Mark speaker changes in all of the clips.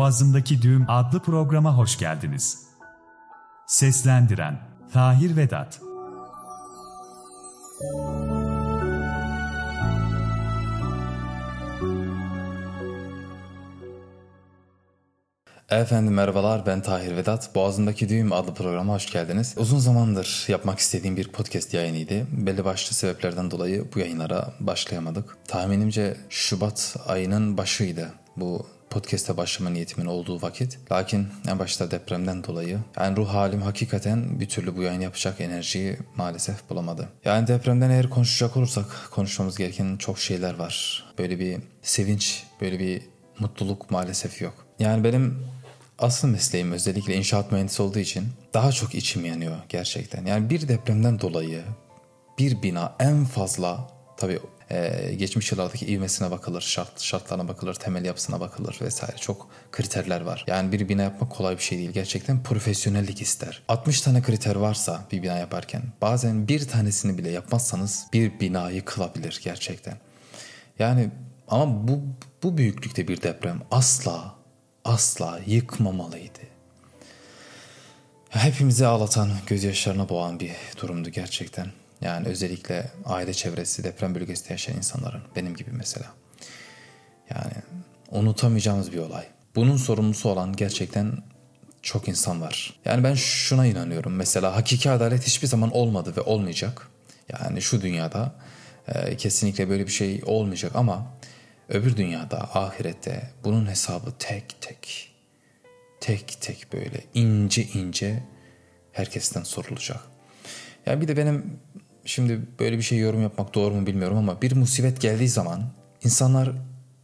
Speaker 1: Boğazımdaki Düğüm adlı programa hoş geldiniz. Seslendiren Tahir Vedat
Speaker 2: Efendim merhabalar ben Tahir Vedat. Boğazındaki Düğüm adlı programa hoş geldiniz. Uzun zamandır yapmak istediğim bir podcast yayınıydı. Belli başlı sebeplerden dolayı bu yayınlara başlayamadık. Tahminimce Şubat ayının başıydı bu podcast'e başlama niyetimin olduğu vakit. Lakin en başta depremden dolayı yani ruh halim hakikaten bir türlü bu yayın yapacak enerjiyi maalesef bulamadı. Yani depremden eğer konuşacak olursak konuşmamız gereken çok şeyler var. Böyle bir sevinç, böyle bir mutluluk maalesef yok. Yani benim asıl mesleğim özellikle inşaat mühendisi olduğu için daha çok içim yanıyor gerçekten. Yani bir depremden dolayı bir bina en fazla tabii e, geçmiş yıllardaki ivmesine bakılır, şart, şartlarına bakılır, temel yapısına bakılır vesaire. Çok kriterler var. Yani bir bina yapmak kolay bir şey değil. Gerçekten profesyonellik ister. 60 tane kriter varsa bir bina yaparken bazen bir tanesini bile yapmazsanız bir bina yıkılabilir gerçekten. Yani ama bu, bu büyüklükte bir deprem asla asla yıkmamalıydı. Hepimizi ağlatan, gözyaşlarına boğan bir durumdu gerçekten. Yani özellikle aile çevresi, deprem bölgesinde yaşayan insanların, benim gibi mesela. Yani unutamayacağımız bir olay. Bunun sorumlusu olan gerçekten çok insan var. Yani ben şuna inanıyorum. Mesela hakiki adalet hiçbir zaman olmadı ve olmayacak. Yani şu dünyada e, kesinlikle böyle bir şey olmayacak ama Öbür dünyada, ahirette bunun hesabı tek tek, tek tek böyle ince ince herkesten sorulacak. Yani bir de benim şimdi böyle bir şey yorum yapmak doğru mu bilmiyorum ama bir musibet geldiği zaman insanlar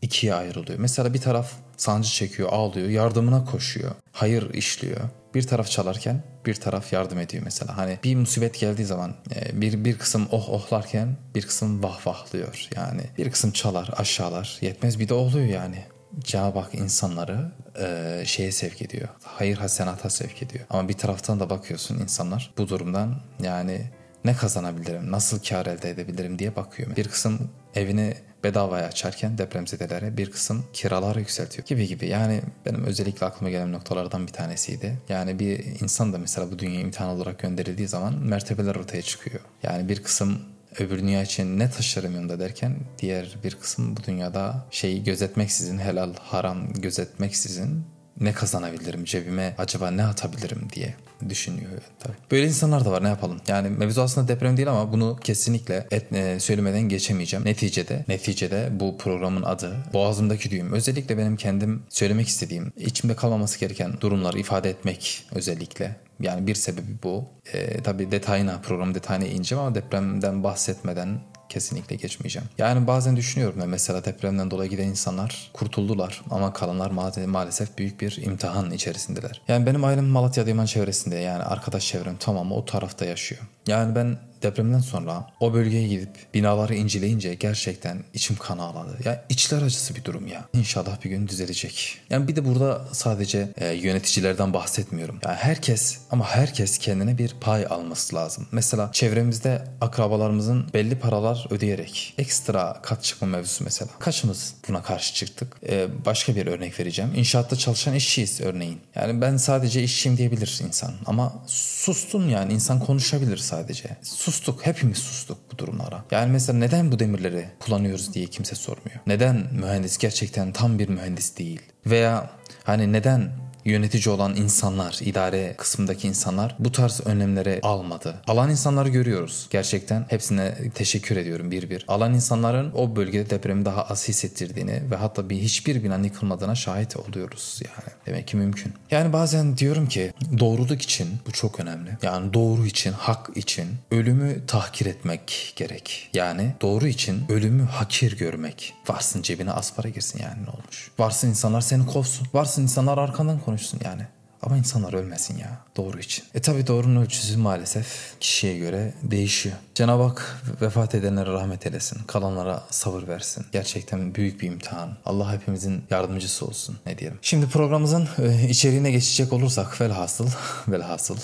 Speaker 2: ikiye ayrılıyor. Mesela bir taraf sancı çekiyor, ağlıyor, yardımına koşuyor, hayır işliyor bir taraf çalarken bir taraf yardım ediyor mesela. Hani bir musibet geldiği zaman e, bir bir kısım oh ohlarken bir kısım vah vahlıyor. Yani bir kısım çalar aşağılar yetmez bir de oluyor yani. Cenab-ı Hak insanları e, şeye sevk ediyor. Hayır hasenata sevk ediyor. Ama bir taraftan da bakıyorsun insanlar bu durumdan yani ne kazanabilirim, nasıl kar elde edebilirim diye bakıyor. Bir kısım evini bedavaya açarken depremzedelere bir kısım kiralar yükseltiyor gibi gibi. Yani benim özellikle aklıma gelen noktalardan bir tanesiydi. Yani bir insan da mesela bu dünya imtihan olarak gönderildiği zaman mertebeler ortaya çıkıyor. Yani bir kısım öbür dünya için ne taşırım yanında derken diğer bir kısım bu dünyada şeyi gözetmeksizin helal haram gözetmeksizin ne kazanabilirim cebime acaba ne atabilirim diye düşünüyor tabii. Böyle insanlar da var ne yapalım. Yani mevzu aslında deprem değil ama bunu kesinlikle et, e, söylemeden geçemeyeceğim. Neticede neticede bu programın adı Boğazımdaki Düğüm. Özellikle benim kendim söylemek istediğim, içimde kalmaması gereken durumları ifade etmek özellikle. Yani bir sebebi bu. E, tabii detayına, program detayına ineceğim ama depremden bahsetmeden kesinlikle geçmeyeceğim. Yani bazen düşünüyorum ben mesela depremden dolayı giden insanlar kurtuldular ama kalanlar ma- maalesef büyük bir imtihan içerisindeler. Yani benim ailem Malatya Adıyaman çevresinde yani arkadaş çevrem tamamı o tarafta yaşıyor. Yani ben depremden sonra o bölgeye gidip binaları inceleyince gerçekten içim kan ağladı. Ya içler acısı bir durum ya. İnşallah bir gün düzelecek. Yani bir de burada sadece e, yöneticilerden bahsetmiyorum. Yani herkes ama herkes kendine bir pay alması lazım. Mesela çevremizde akrabalarımızın belli paralar ödeyerek ekstra kat çıkma mevzusu mesela. Kaçımız buna karşı çıktık? E, başka bir örnek vereceğim. İnşaatta çalışan işçiyiz örneğin. Yani ben sadece işçiyim diyebilir insan ama sustun yani insan konuşabilir sadece. Sustuk hepimiz sustuk bu durumlara. Yani mesela neden bu demirleri kullanıyoruz diye kimse sormuyor. Neden mühendis gerçekten tam bir mühendis değil? Veya hani neden yönetici olan insanlar, idare kısmındaki insanlar bu tarz önlemleri almadı. Alan insanları görüyoruz. Gerçekten hepsine teşekkür ediyorum bir bir. Alan insanların o bölgede depremi daha az hissettirdiğini ve hatta bir hiçbir binanın yıkılmadığına şahit oluyoruz yani. Demek ki mümkün. Yani bazen diyorum ki doğruluk için bu çok önemli. Yani doğru için, hak için ölümü tahkir etmek gerek. Yani doğru için ölümü hakir görmek. Varsın cebine az para girsin yani ne olmuş. Varsın insanlar seni kovsun. Varsın insanlar arkandan konuşsun konuşsun yani. Ama insanlar ölmesin ya doğru için. E tabi doğrunun ölçüsü maalesef kişiye göre değişiyor. Cenab-ı Hak vefat edenlere rahmet eylesin. Kalanlara sabır versin. Gerçekten büyük bir imtihan. Allah hepimizin yardımcısı olsun ne diyelim. Şimdi programımızın e, içeriğine geçecek olursak velhasıl velhasıl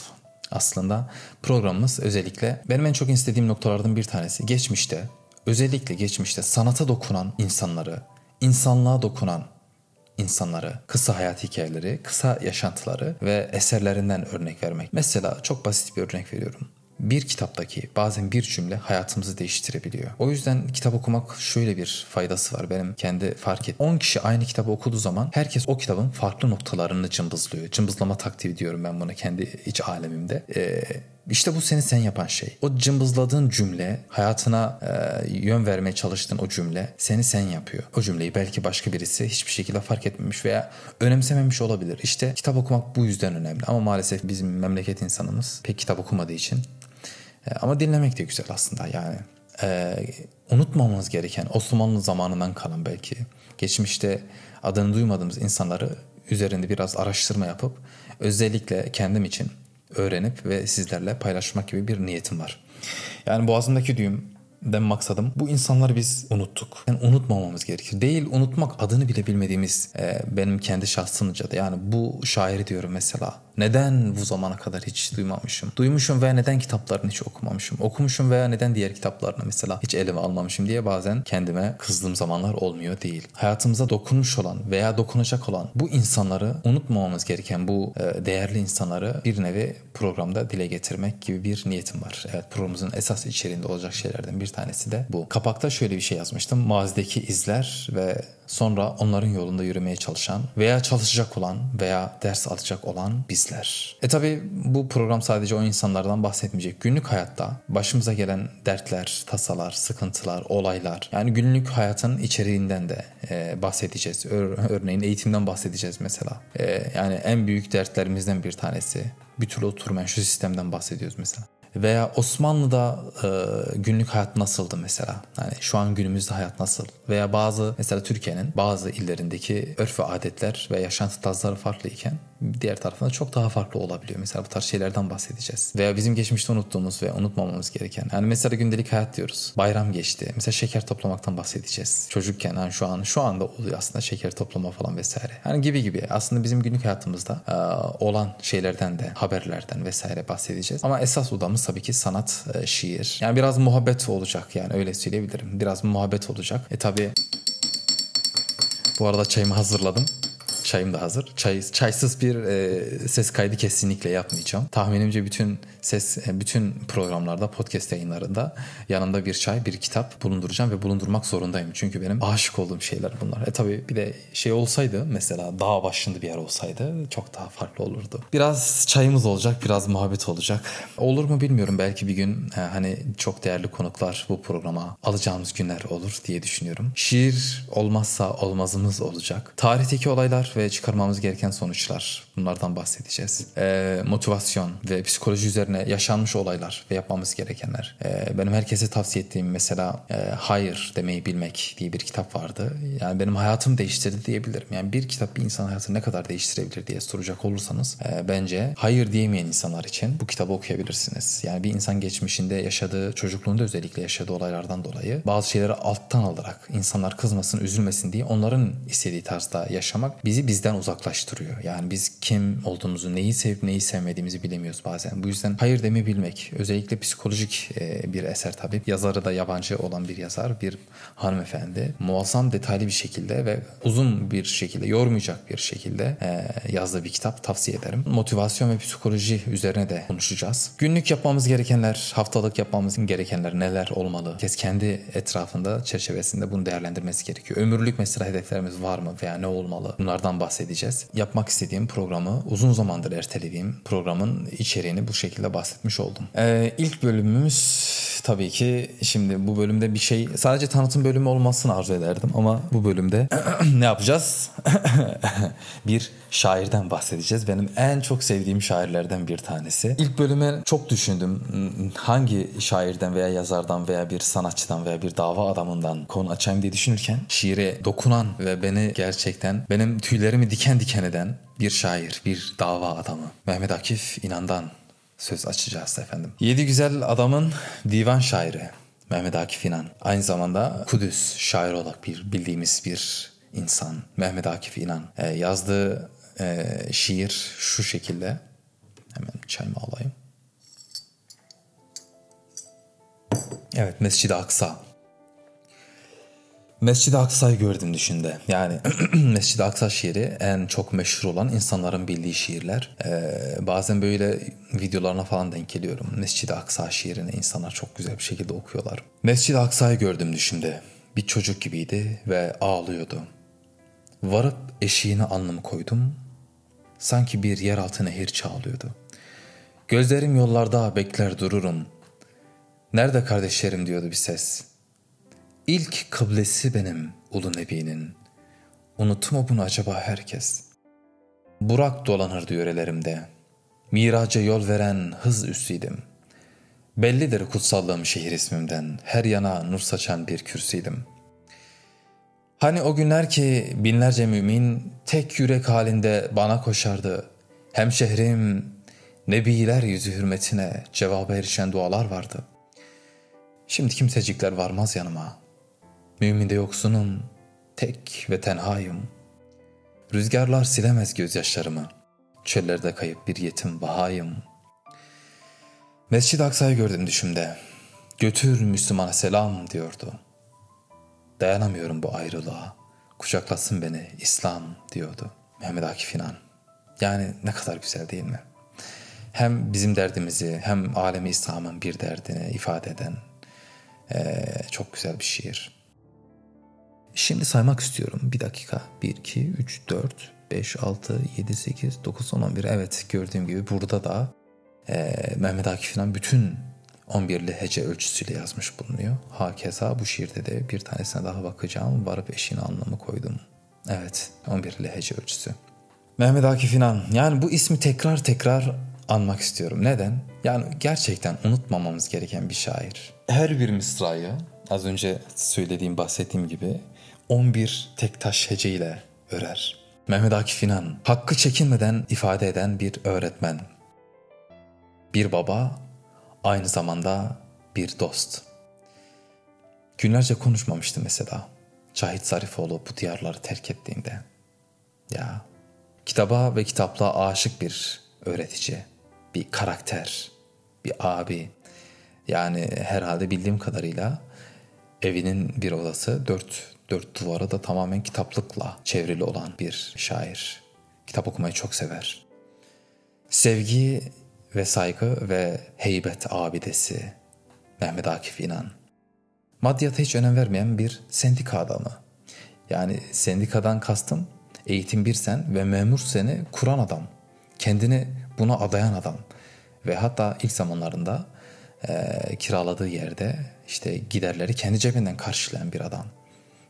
Speaker 2: aslında programımız özellikle benim en çok istediğim noktalardan bir tanesi geçmişte özellikle geçmişte sanata dokunan insanları, insanlığa dokunan insanları, kısa hayat hikayeleri, kısa yaşantıları ve eserlerinden örnek vermek. Mesela çok basit bir örnek veriyorum bir kitaptaki bazen bir cümle hayatımızı değiştirebiliyor. O yüzden kitap okumak şöyle bir faydası var benim kendi fark et. 10 kişi aynı kitabı okuduğu zaman herkes o kitabın farklı noktalarını cımbızlıyor. Cımbızlama taktiği diyorum ben buna kendi iç alemimde. Ee, işte bu seni sen yapan şey. O cımbızladığın cümle, hayatına e, yön vermeye çalıştığın o cümle seni sen yapıyor. O cümleyi belki başka birisi hiçbir şekilde fark etmemiş veya önemsememiş olabilir. İşte kitap okumak bu yüzden önemli. Ama maalesef bizim memleket insanımız pek kitap okumadığı için e, ama dinlemek de güzel aslında yani. E, unutmamamız gereken Osmanlı zamanından kalan belki geçmişte adını duymadığımız insanları üzerinde biraz araştırma yapıp özellikle kendim için öğrenip ve sizlerle paylaşmak gibi bir niyetim var. Yani boğazımdaki düğüm den maksadım bu insanları biz unuttuk. Yani unutmamamız gerekir. Değil unutmak adını bile bilmediğimiz e, benim kendi şahsımca da yani bu şairi diyorum mesela. Neden bu zamana kadar hiç duymamışım? Duymuşum veya neden kitaplarını hiç okumamışım? Okumuşum veya neden diğer kitaplarını mesela hiç elime almamışım diye bazen kendime kızdığım zamanlar olmuyor değil. Hayatımıza dokunmuş olan veya dokunacak olan bu insanları unutmamamız gereken bu e, değerli insanları bir nevi programda dile getirmek gibi bir niyetim var. Evet programımızın esas içeriğinde olacak şeylerden bir tanesi de bu. Kapakta şöyle bir şey yazmıştım. Mazideki izler ve sonra onların yolunda yürümeye çalışan veya çalışacak olan veya ders alacak olan bizler. E tabi bu program sadece o insanlardan bahsetmeyecek. Günlük hayatta başımıza gelen dertler, tasalar, sıkıntılar, olaylar yani günlük hayatın içeriğinden de e, bahsedeceğiz. Ör, örneğin eğitimden bahsedeceğiz mesela. E, yani en büyük dertlerimizden bir tanesi bir türlü oturmayan şu sistemden bahsediyoruz mesela. Veya Osmanlı'da e, günlük hayat nasıldı mesela? Yani şu an günümüzde hayat nasıl? Veya bazı mesela Türkiye'nin bazı illerindeki örf ve adetler ve yaşantı tarzları farklı iken diğer tarafında çok daha farklı olabiliyor. Mesela bu tarz şeylerden bahsedeceğiz. Veya bizim geçmişte unuttuğumuz ve unutmamamız gereken. Yani mesela gündelik hayat diyoruz. Bayram geçti. Mesela şeker toplamaktan bahsedeceğiz. Çocukken yani şu an şu anda oluyor aslında şeker toplama falan vesaire. Yani gibi gibi. Aslında bizim günlük hayatımızda e, olan şeylerden de haberlerden vesaire bahsedeceğiz. Ama esas odamız tabii ki sanat, e, şiir. Yani biraz muhabbet olacak yani öyle söyleyebilirim. Biraz muhabbet olacak. E tabii bu arada çayımı hazırladım. Çayım da hazır. Çay, çaysız bir e, ses kaydı kesinlikle yapmayacağım. Tahminimce bütün ses e, bütün programlarda podcast yayınlarında yanında bir çay bir kitap bulunduracağım ve bulundurmak zorundayım. Çünkü benim aşık olduğum şeyler bunlar. E tabi bir de şey olsaydı mesela dağ başında bir yer olsaydı çok daha farklı olurdu. Biraz çayımız olacak biraz muhabbet olacak. Olur mu bilmiyorum belki bir gün e, hani çok değerli konuklar bu programa alacağımız günler olur diye düşünüyorum. Şiir olmazsa olmazımız olacak. Tarihteki olaylar ve çıkarmamız gereken sonuçlar bunlardan bahsedeceğiz. E, motivasyon ve psikoloji üzerine yaşanmış olaylar ve yapmamız gerekenler. Ee, benim herkese tavsiye ettiğim mesela e, Hayır demeyi bilmek diye bir kitap vardı. Yani benim hayatımı değiştirdi diyebilirim. Yani bir kitap bir insan hayatını ne kadar değiştirebilir diye soracak olursanız e, bence hayır diyemeyen insanlar için bu kitabı okuyabilirsiniz. Yani bir insan geçmişinde yaşadığı, çocukluğunda özellikle yaşadığı olaylardan dolayı bazı şeyleri alttan alarak insanlar kızmasın, üzülmesin diye onların istediği tarzda yaşamak bizi bizden uzaklaştırıyor. Yani biz kim olduğumuzu, neyi sevip neyi sevmediğimizi bilemiyoruz bazen. Bu yüzden hayır demi bilmek. Özellikle psikolojik e, bir eser tabii. Yazarı da yabancı olan bir yazar, bir hanımefendi. Muazzam detaylı bir şekilde ve uzun bir şekilde, yormayacak bir şekilde e, yazdığı bir kitap tavsiye ederim. Motivasyon ve psikoloji üzerine de konuşacağız. Günlük yapmamız gerekenler, haftalık yapmamız gerekenler neler olmalı? Kes kendi etrafında, çerçevesinde bunu değerlendirmesi gerekiyor. Ömürlük mesela hedeflerimiz var mı veya ne olmalı? Bunlardan bahsedeceğiz. Yapmak istediğim programı uzun zamandır ertelediğim programın içeriğini bu şekilde bahsetmiş oldum. Ee, ilk bölümümüz tabii ki şimdi bu bölümde bir şey sadece tanıtım bölümü olmasını arzu ederdim ama bu bölümde ne yapacağız? bir şairden bahsedeceğiz. Benim en çok sevdiğim şairlerden bir tanesi. İlk bölüme çok düşündüm. Hangi şairden veya yazardan veya bir sanatçıdan veya bir dava adamından konu açayım diye düşünürken şiire dokunan ve beni gerçekten benim tüylerimi diken diken eden bir şair, bir dava adamı. Mehmet Akif İnan'dan söz açacağız efendim. Yedi Güzel Adamın divan şairi Mehmet Akif İnan. Aynı zamanda Kudüs şair olarak bir bildiğimiz bir insan Mehmet Akif İnan. E, yazdığı e, şiir şu şekilde. Hemen çayımı alayım. Evet Mescid-i Aksa. Mescid-i Aksa'yı gördüm düşünde. Yani Mescid-i Aksa şiiri en çok meşhur olan insanların bildiği şiirler. Ee, bazen böyle videolarına falan denk geliyorum. Mescid-i Aksa şiirini insanlar çok güzel bir şekilde okuyorlar. Mescid-i Aksa'yı gördüm düşünde. Bir çocuk gibiydi ve ağlıyordu. Varıp eşiğine alnımı koydum. Sanki bir yeraltı nehir çağlıyordu. Gözlerim yollarda bekler dururum. Nerede kardeşlerim diyordu bir ses.'' İlk kıblesi benim ulu nebinin. Unuttu mu bunu acaba herkes? Burak dolanırdı yörelerimde. Miraca yol veren hız üstüydüm. Bellidir kutsallığım şehir ismimden. Her yana nur saçan bir kürsüydüm. Hani o günler ki binlerce mümin tek yürek halinde bana koşardı. Hem şehrim nebiler yüzü hürmetine cevaba erişen dualar vardı. Şimdi kimsecikler varmaz yanıma.'' Müminde yoksunum, tek ve tenhayım. Rüzgarlar silemez gözyaşlarımı. Çöllerde kayıp bir yetim bahayım. Mescid-i Aksa'yı gördüm düşümde. Götür Müslümana selam diyordu. Dayanamıyorum bu ayrılığa. Kucaklasın beni İslam diyordu Mehmet Akif İnan. Yani ne kadar güzel değil mi? Hem bizim derdimizi hem alemi İslam'ın bir derdini ifade eden ee, çok güzel bir şiir. Şimdi saymak istiyorum. Bir dakika. 1, 2, 3, 4, 5, 6, 7, 8, 9, 10, 11. Evet gördüğüm gibi burada da e, Mehmet Akif İnan bütün 11'li hece ölçüsüyle yazmış bulunuyor. Hakeza bu şiirde de bir tanesine daha bakacağım. Varıp eşiğine anlamı koydum. Evet 11'li hece ölçüsü. Mehmet Akif İnan. Yani bu ismi tekrar tekrar anmak istiyorum. Neden? Yani gerçekten unutmamamız gereken bir şair. Her bir mısrayı az önce söylediğim bahsettiğim gibi 11 tek taş heceyle örer. Mehmet Akif İnan, hakkı çekinmeden ifade eden bir öğretmen. Bir baba, aynı zamanda bir dost. Günlerce konuşmamıştı mesela. Cahit Zarifoğlu bu diyarları terk ettiğinde. Ya, kitaba ve kitapla aşık bir öğretici, bir karakter, bir abi. Yani herhalde bildiğim kadarıyla evinin bir odası dört dört duvarı da tamamen kitaplıkla çevrili olan bir şair. Kitap okumayı çok sever. Sevgi ve saygı ve heybet abidesi Mehmet Akif İnan. Maddiyata hiç önem vermeyen bir sendika adamı. Yani sendikadan kastım eğitim bir sen ve memur seni kuran adam. Kendini buna adayan adam. Ve hatta ilk zamanlarında e, kiraladığı yerde işte giderleri kendi cebinden karşılayan bir adam.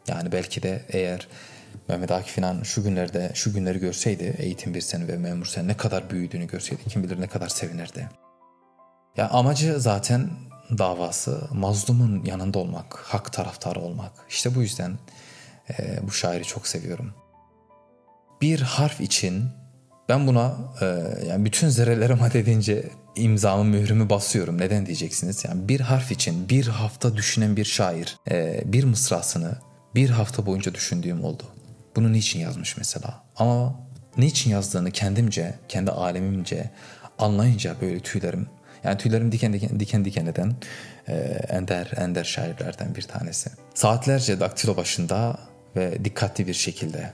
Speaker 2: Yani belki de eğer Mehmet Akif İnan şu günlerde şu günleri görseydi eğitim bir sene ve memur sen ne kadar büyüdüğünü görseydi kim bilir ne kadar sevinirdi. Ya amacı zaten davası mazlumun yanında olmak, hak taraftarı olmak. İşte bu yüzden e, bu şairi çok seviyorum. Bir harf için ben buna e, yani bütün zerrelerime madedince imzamı mührümü basıyorum. Neden diyeceksiniz? Yani bir harf için bir hafta düşünen bir şair e, bir mısrasını bir hafta boyunca düşündüğüm oldu. Bunu niçin yazmış mesela? Ama niçin yazdığını kendimce, kendi alemimce anlayınca böyle tüylerim yani tüylerim diken diken, diken diken eden e, ender ender şairlerden bir tanesi. Saatlerce daktilo başında ve dikkatli bir şekilde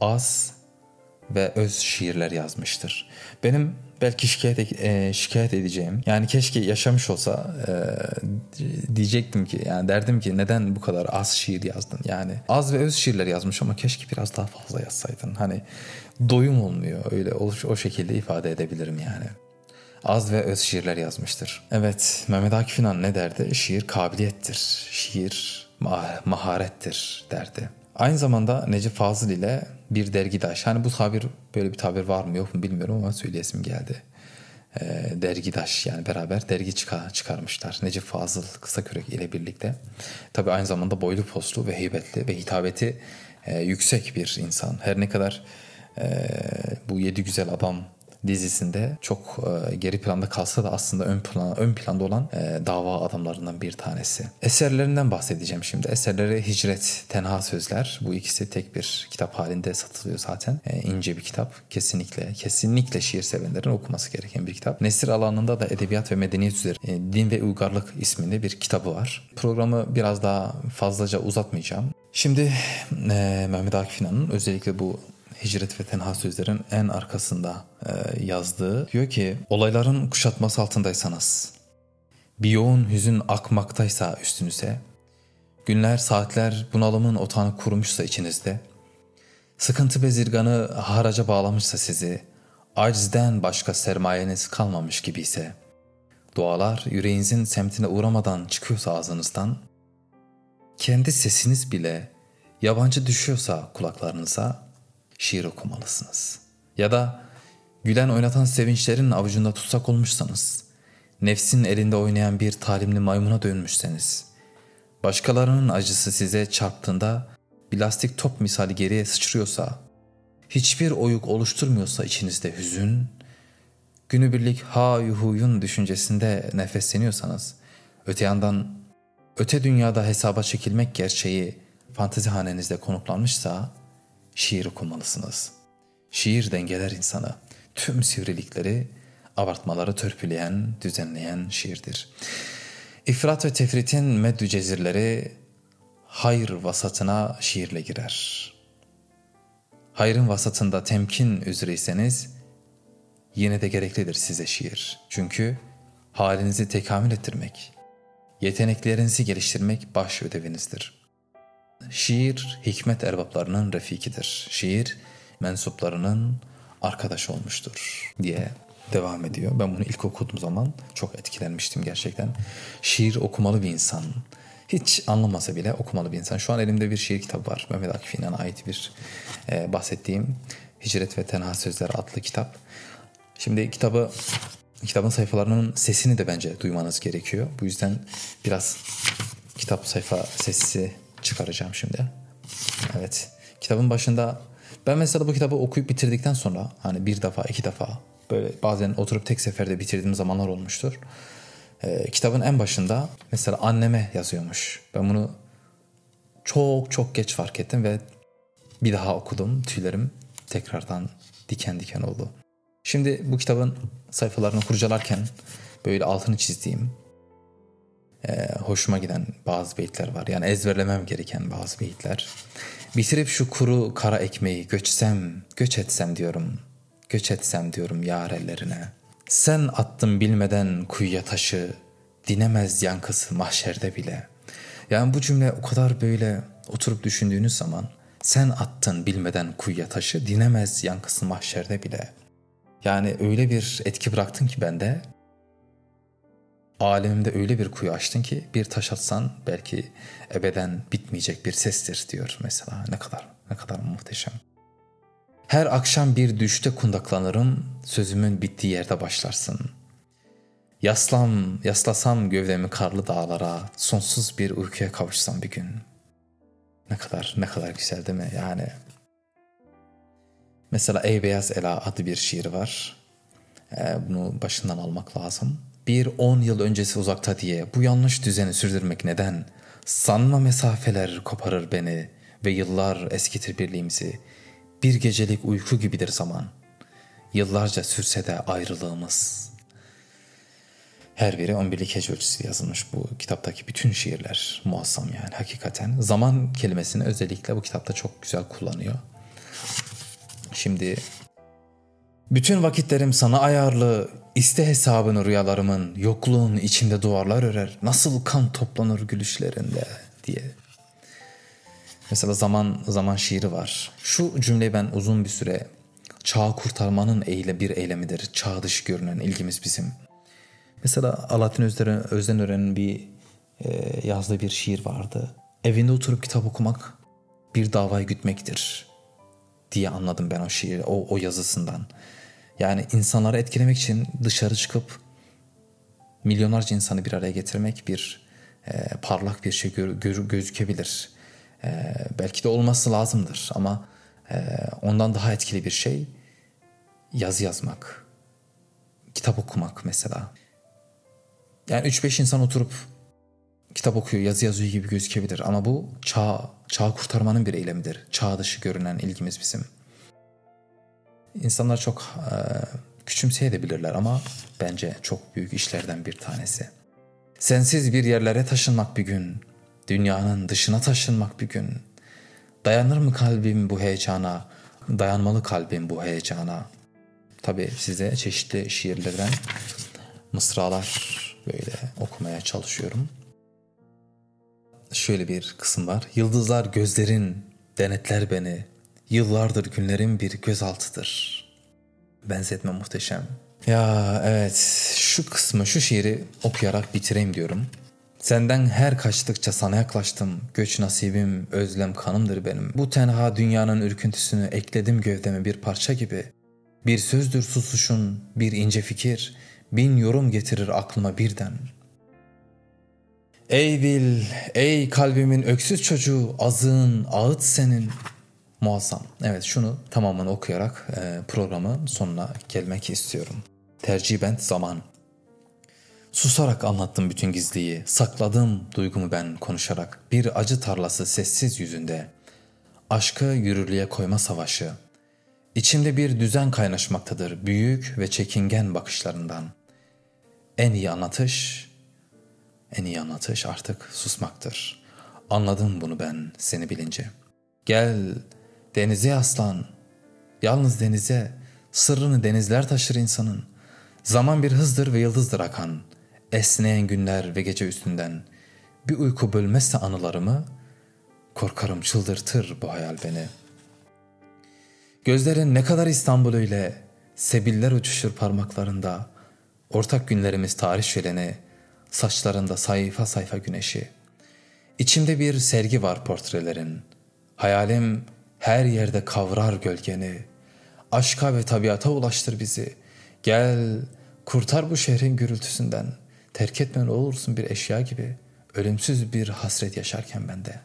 Speaker 2: az ve öz şiirler yazmıştır. Benim belki şikayet e, şikayet edeceğim. Yani keşke yaşamış olsa e, diyecektim ki yani derdim ki neden bu kadar az şiir yazdın? Yani az ve öz şiirler yazmış ama keşke biraz daha fazla yazsaydın. Hani doyum olmuyor öyle o, o şekilde ifade edebilirim yani. Az ve öz şiirler yazmıştır. Evet Mehmet Akif İnan ne derdi? Şiir kabiliyettir. Şiir ma- maharettir derdi. Aynı zamanda Necip Fazıl ile bir dergidaş. Hani bu tabir böyle bir tabir var mı yok mu bilmiyorum ama söyleyesim geldi. E, dergidaş yani beraber dergi çıkar, çıkarmışlar. Necip Fazıl Kısakürek ile birlikte. Tabi aynı zamanda boylu postlu ve heybetli ve hitabeti e, yüksek bir insan. Her ne kadar e, bu yedi güzel adam dizisinde çok e, geri planda kalsa da aslında ön plan ön planda olan e, dava adamlarından bir tanesi. Eserlerinden bahsedeceğim şimdi. Eserleri Hicret, Tenha Sözler. Bu ikisi tek bir kitap halinde satılıyor zaten. E, ince bir kitap. Kesinlikle kesinlikle şiir sevenlerin okuması gereken bir kitap. Nesir alanında da edebiyat ve medeniyet üzeri e, Din ve Uygarlık isminde bir kitabı var. Programı biraz daha fazlaca uzatmayacağım. Şimdi e, Mehmet Akif İnan'ın özellikle bu Hicret ve Tenha sözlerin en arkasında e, yazdığı diyor ki olayların kuşatması altındaysanız bir yoğun hüzün akmaktaysa üstünüze günler saatler bunalımın otağını kurmuşsa içinizde sıkıntı bezirganı haraca bağlamışsa sizi acizden başka sermayeniz kalmamış gibi ise dualar yüreğinizin semtine uğramadan çıkıyorsa ağzınızdan kendi sesiniz bile yabancı düşüyorsa kulaklarınıza şiir okumalısınız. Ya da gülen oynatan sevinçlerin avucunda tutsak olmuşsanız, nefsin elinde oynayan bir talimli maymuna dönmüşseniz, başkalarının acısı size çarptığında bir lastik top misali geriye sıçrıyorsa, hiçbir oyuk oluşturmuyorsa içinizde hüzün, günübirlik ha yuhuyun düşüncesinde nefesleniyorsanız, öte yandan öte dünyada hesaba çekilmek gerçeği fantezi hanenizde konuklanmışsa, şiir okumalısınız. Şiir dengeler insanı. Tüm sivrilikleri, abartmaları törpüleyen, düzenleyen şiirdir. İfrat ve tefritin meddü cezirleri hayır vasatına şiirle girer. Hayrın vasatında temkin üzreyseniz yine de gereklidir size şiir. Çünkü halinizi tekamül ettirmek, yeteneklerinizi geliştirmek baş ödevinizdir.'' Şiir hikmet erbaplarının refikidir. Şiir mensuplarının arkadaş olmuştur diye devam ediyor. Ben bunu ilk okuduğum zaman çok etkilenmiştim gerçekten. Şiir okumalı bir insan. Hiç anlamasa bile okumalı bir insan. Şu an elimde bir şiir kitabı var. Mehmet Akif İnan'a ait bir e, bahsettiğim Hicret ve Tenha Sözler adlı kitap. Şimdi kitabı kitabın sayfalarının sesini de bence duymanız gerekiyor. Bu yüzden biraz kitap sayfa sesi çıkaracağım şimdi. Evet. Kitabın başında ben mesela bu kitabı okuyup bitirdikten sonra hani bir defa iki defa böyle bazen oturup tek seferde bitirdiğim zamanlar olmuştur. Ee, kitabın en başında mesela anneme yazıyormuş. Ben bunu çok çok geç fark ettim ve bir daha okudum. Tüylerim tekrardan diken diken oldu. Şimdi bu kitabın sayfalarını kurcalarken böyle altını çizdiğim e, hoşuma giden bazı beyitler var. Yani ezberlemem gereken bazı beyitler. Bitirip şu kuru kara ekmeği göçsem, göç etsem diyorum. Göç etsem diyorum yar ellerine. Sen attın bilmeden kuyuya taşı, dinemez yankısı mahşerde bile. Yani bu cümle o kadar böyle oturup düşündüğünüz zaman sen attın bilmeden kuyuya taşı, dinemez yankısı mahşerde bile. Yani öyle bir etki bıraktın ki bende alemimde öyle bir kuyu açtın ki bir taş atsan belki ebeden bitmeyecek bir sestir diyor mesela. Ne kadar ne kadar muhteşem. Her akşam bir düşte kundaklanırım, sözümün bittiği yerde başlarsın. Yaslam, yaslasam gövdemi karlı dağlara, sonsuz bir uykuya kavuşsam bir gün. Ne kadar, ne kadar güzel değil mi? Yani Mesela Ey Beyaz Ela adlı bir şiir var. Ee, bunu başından almak lazım bir on yıl öncesi uzakta diye bu yanlış düzeni sürdürmek neden? Sanma mesafeler koparır beni ve yıllar eskitir birliğimizi. Bir gecelik uyku gibidir zaman. Yıllarca sürse de ayrılığımız. Her biri 11'lik hece ölçüsü yazılmış bu kitaptaki bütün şiirler muazzam yani hakikaten. Zaman kelimesini özellikle bu kitapta çok güzel kullanıyor. Şimdi bütün vakitlerim sana ayarlı, iste hesabını rüyalarımın, yokluğun içimde duvarlar örer, nasıl kan toplanır gülüşlerinde diye. Mesela zaman zaman şiiri var. Şu cümleyi ben uzun bir süre çağ kurtarmanın eyle bir eylemidir. Çağ dışı görünen ilgimiz bizim. Mesela Alaaddin Özdenören'in bir e, yazdığı bir şiir vardı. Evinde oturup kitap okumak bir davayı gütmektir diye anladım ben o şiiri, o, o yazısından. Yani insanları etkilemek için dışarı çıkıp milyonlarca insanı bir araya getirmek bir e, parlak bir şey gör, gör, gözükebilir. E, belki de olması lazımdır ama e, ondan daha etkili bir şey yazı yazmak, kitap okumak mesela. Yani 3-5 insan oturup kitap okuyor, yazı yazıyor gibi gözükebilir ama bu çağ, çağ kurtarmanın bir eylemidir. Çağ dışı görünen ilgimiz bizim. İnsanlar çok e, küçümseyebilirler ama bence çok büyük işlerden bir tanesi. Sensiz bir yerlere taşınmak bir gün, dünyanın dışına taşınmak bir gün. Dayanır mı kalbim bu heyecana, dayanmalı kalbim bu heyecana. Tabi size çeşitli şiirlerden mısralar böyle okumaya çalışıyorum. Şöyle bir kısım var. Yıldızlar gözlerin denetler beni. Yıllardır günlerim bir gözaltıdır. Benzetme muhteşem. Ya evet şu kısmı şu şiiri okuyarak bitireyim diyorum. Senden her kaçtıkça sana yaklaştım. Göç nasibim, özlem kanımdır benim. Bu tenha dünyanın ürküntüsünü ekledim gövdeme bir parça gibi. Bir sözdür susuşun, bir ince fikir, bin yorum getirir aklıma birden. Ey dil, ey kalbimin öksüz çocuğu, azığın, ağıt senin. Muazzam. Evet şunu tamamını okuyarak e, programın sonuna gelmek istiyorum. Terciben zaman. Susarak anlattım bütün gizliyi, sakladım duygumu ben konuşarak. Bir acı tarlası sessiz yüzünde. Aşkı yürürlüğe koyma savaşı. İçimde bir düzen kaynaşmaktadır büyük ve çekingen bakışlarından. En iyi anlatış, en iyi anlatış artık susmaktır. Anladım bunu ben seni bilince. Gel denize aslan, yalnız denize, sırrını denizler taşır insanın. Zaman bir hızdır ve yıldızdır akan, esneyen günler ve gece üstünden. Bir uyku bölmezse anılarımı, korkarım çıldırtır bu hayal beni. Gözlerin ne kadar İstanbul öyle, sebiller uçuşur parmaklarında, ortak günlerimiz tarih şöleni, saçlarında sayfa sayfa güneşi. İçimde bir sergi var portrelerin, hayalim her yerde kavrar gölgeni. Aşka ve tabiata ulaştır bizi. Gel kurtar bu şehrin gürültüsünden. Terk etmen olursun bir eşya gibi. Ölümsüz bir hasret yaşarken bende.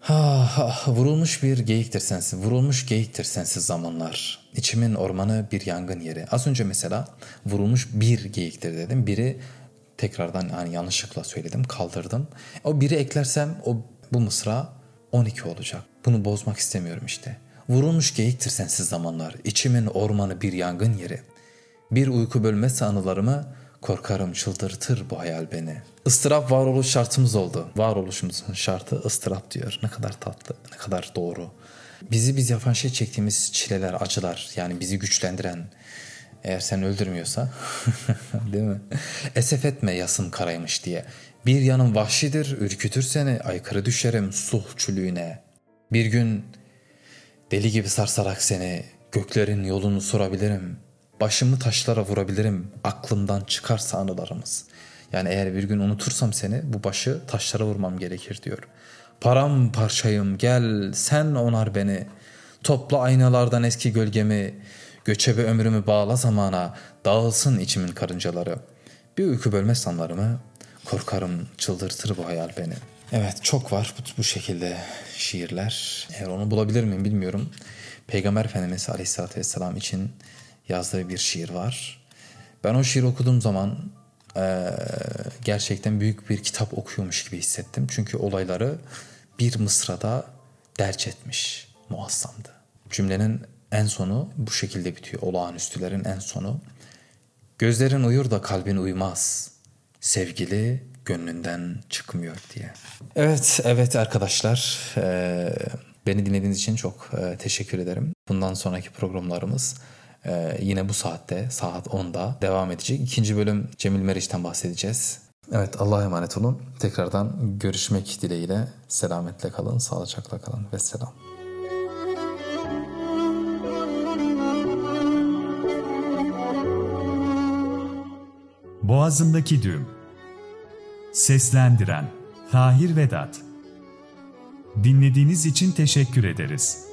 Speaker 2: Ha, ha, vurulmuş bir geyiktir sensiz, vurulmuş geyiktir sensiz zamanlar. İçimin ormanı bir yangın yeri. Az önce mesela vurulmuş bir geyiktir dedim. Biri tekrardan yani yanlışlıkla söyledim, kaldırdım. O biri eklersem o bu mısra 12 olacak. Bunu bozmak istemiyorum işte. Vurulmuş geyiktir sensiz zamanlar. İçimin ormanı bir yangın yeri. Bir uyku bölmezse anılarımı korkarım çıldırtır bu hayal beni. Istırap varoluş şartımız oldu. Varoluşumuzun şartı ıstırap diyor. Ne kadar tatlı, ne kadar doğru. Bizi biz yapan şey çektiğimiz çileler, acılar. Yani bizi güçlendiren, eğer sen öldürmüyorsa değil mi? Esef etme yasım karaymış diye. Bir yanım vahşidir, ürkütür seni, aykırı düşerim suh çülüğüne. Bir gün deli gibi sarsarak seni, göklerin yolunu sorabilirim. Başımı taşlara vurabilirim, aklımdan çıkarsa anılarımız. Yani eğer bir gün unutursam seni, bu başı taşlara vurmam gerekir diyor. Param parçayım, gel sen onar beni. Topla aynalardan eski gölgemi, göçebe ömrümü bağla zamana, dağılsın içimin karıncaları. Bir uyku bölmez sanlarımı, Korkarım çıldırtır bu hayal beni. Evet çok var bu, bu şekilde şiirler. Eğer onu bulabilir miyim bilmiyorum. Peygamber Efendimiz Aleyhisselatü Vesselam için yazdığı bir şiir var. Ben o şiiri okuduğum zaman e, gerçekten büyük bir kitap okuyormuş gibi hissettim. Çünkü olayları bir mısrada derç etmiş. Muazzamdı. Cümlenin en sonu bu şekilde bitiyor. Olağanüstülerin en sonu. Gözlerin uyur da kalbin uymaz sevgili gönlünden çıkmıyor diye. Evet, evet arkadaşlar. E, beni dinlediğiniz için çok e, teşekkür ederim. Bundan sonraki programlarımız e, yine bu saatte, saat 10'da devam edecek. İkinci bölüm Cemil Meriç'ten bahsedeceğiz. Evet, Allah'a emanet olun. Tekrardan görüşmek dileğiyle. Selametle kalın, sağlıcakla kalın ve selam.
Speaker 1: Boğazımdaki düğüm. Seslendiren Tahir Vedat. Dinlediğiniz için teşekkür ederiz.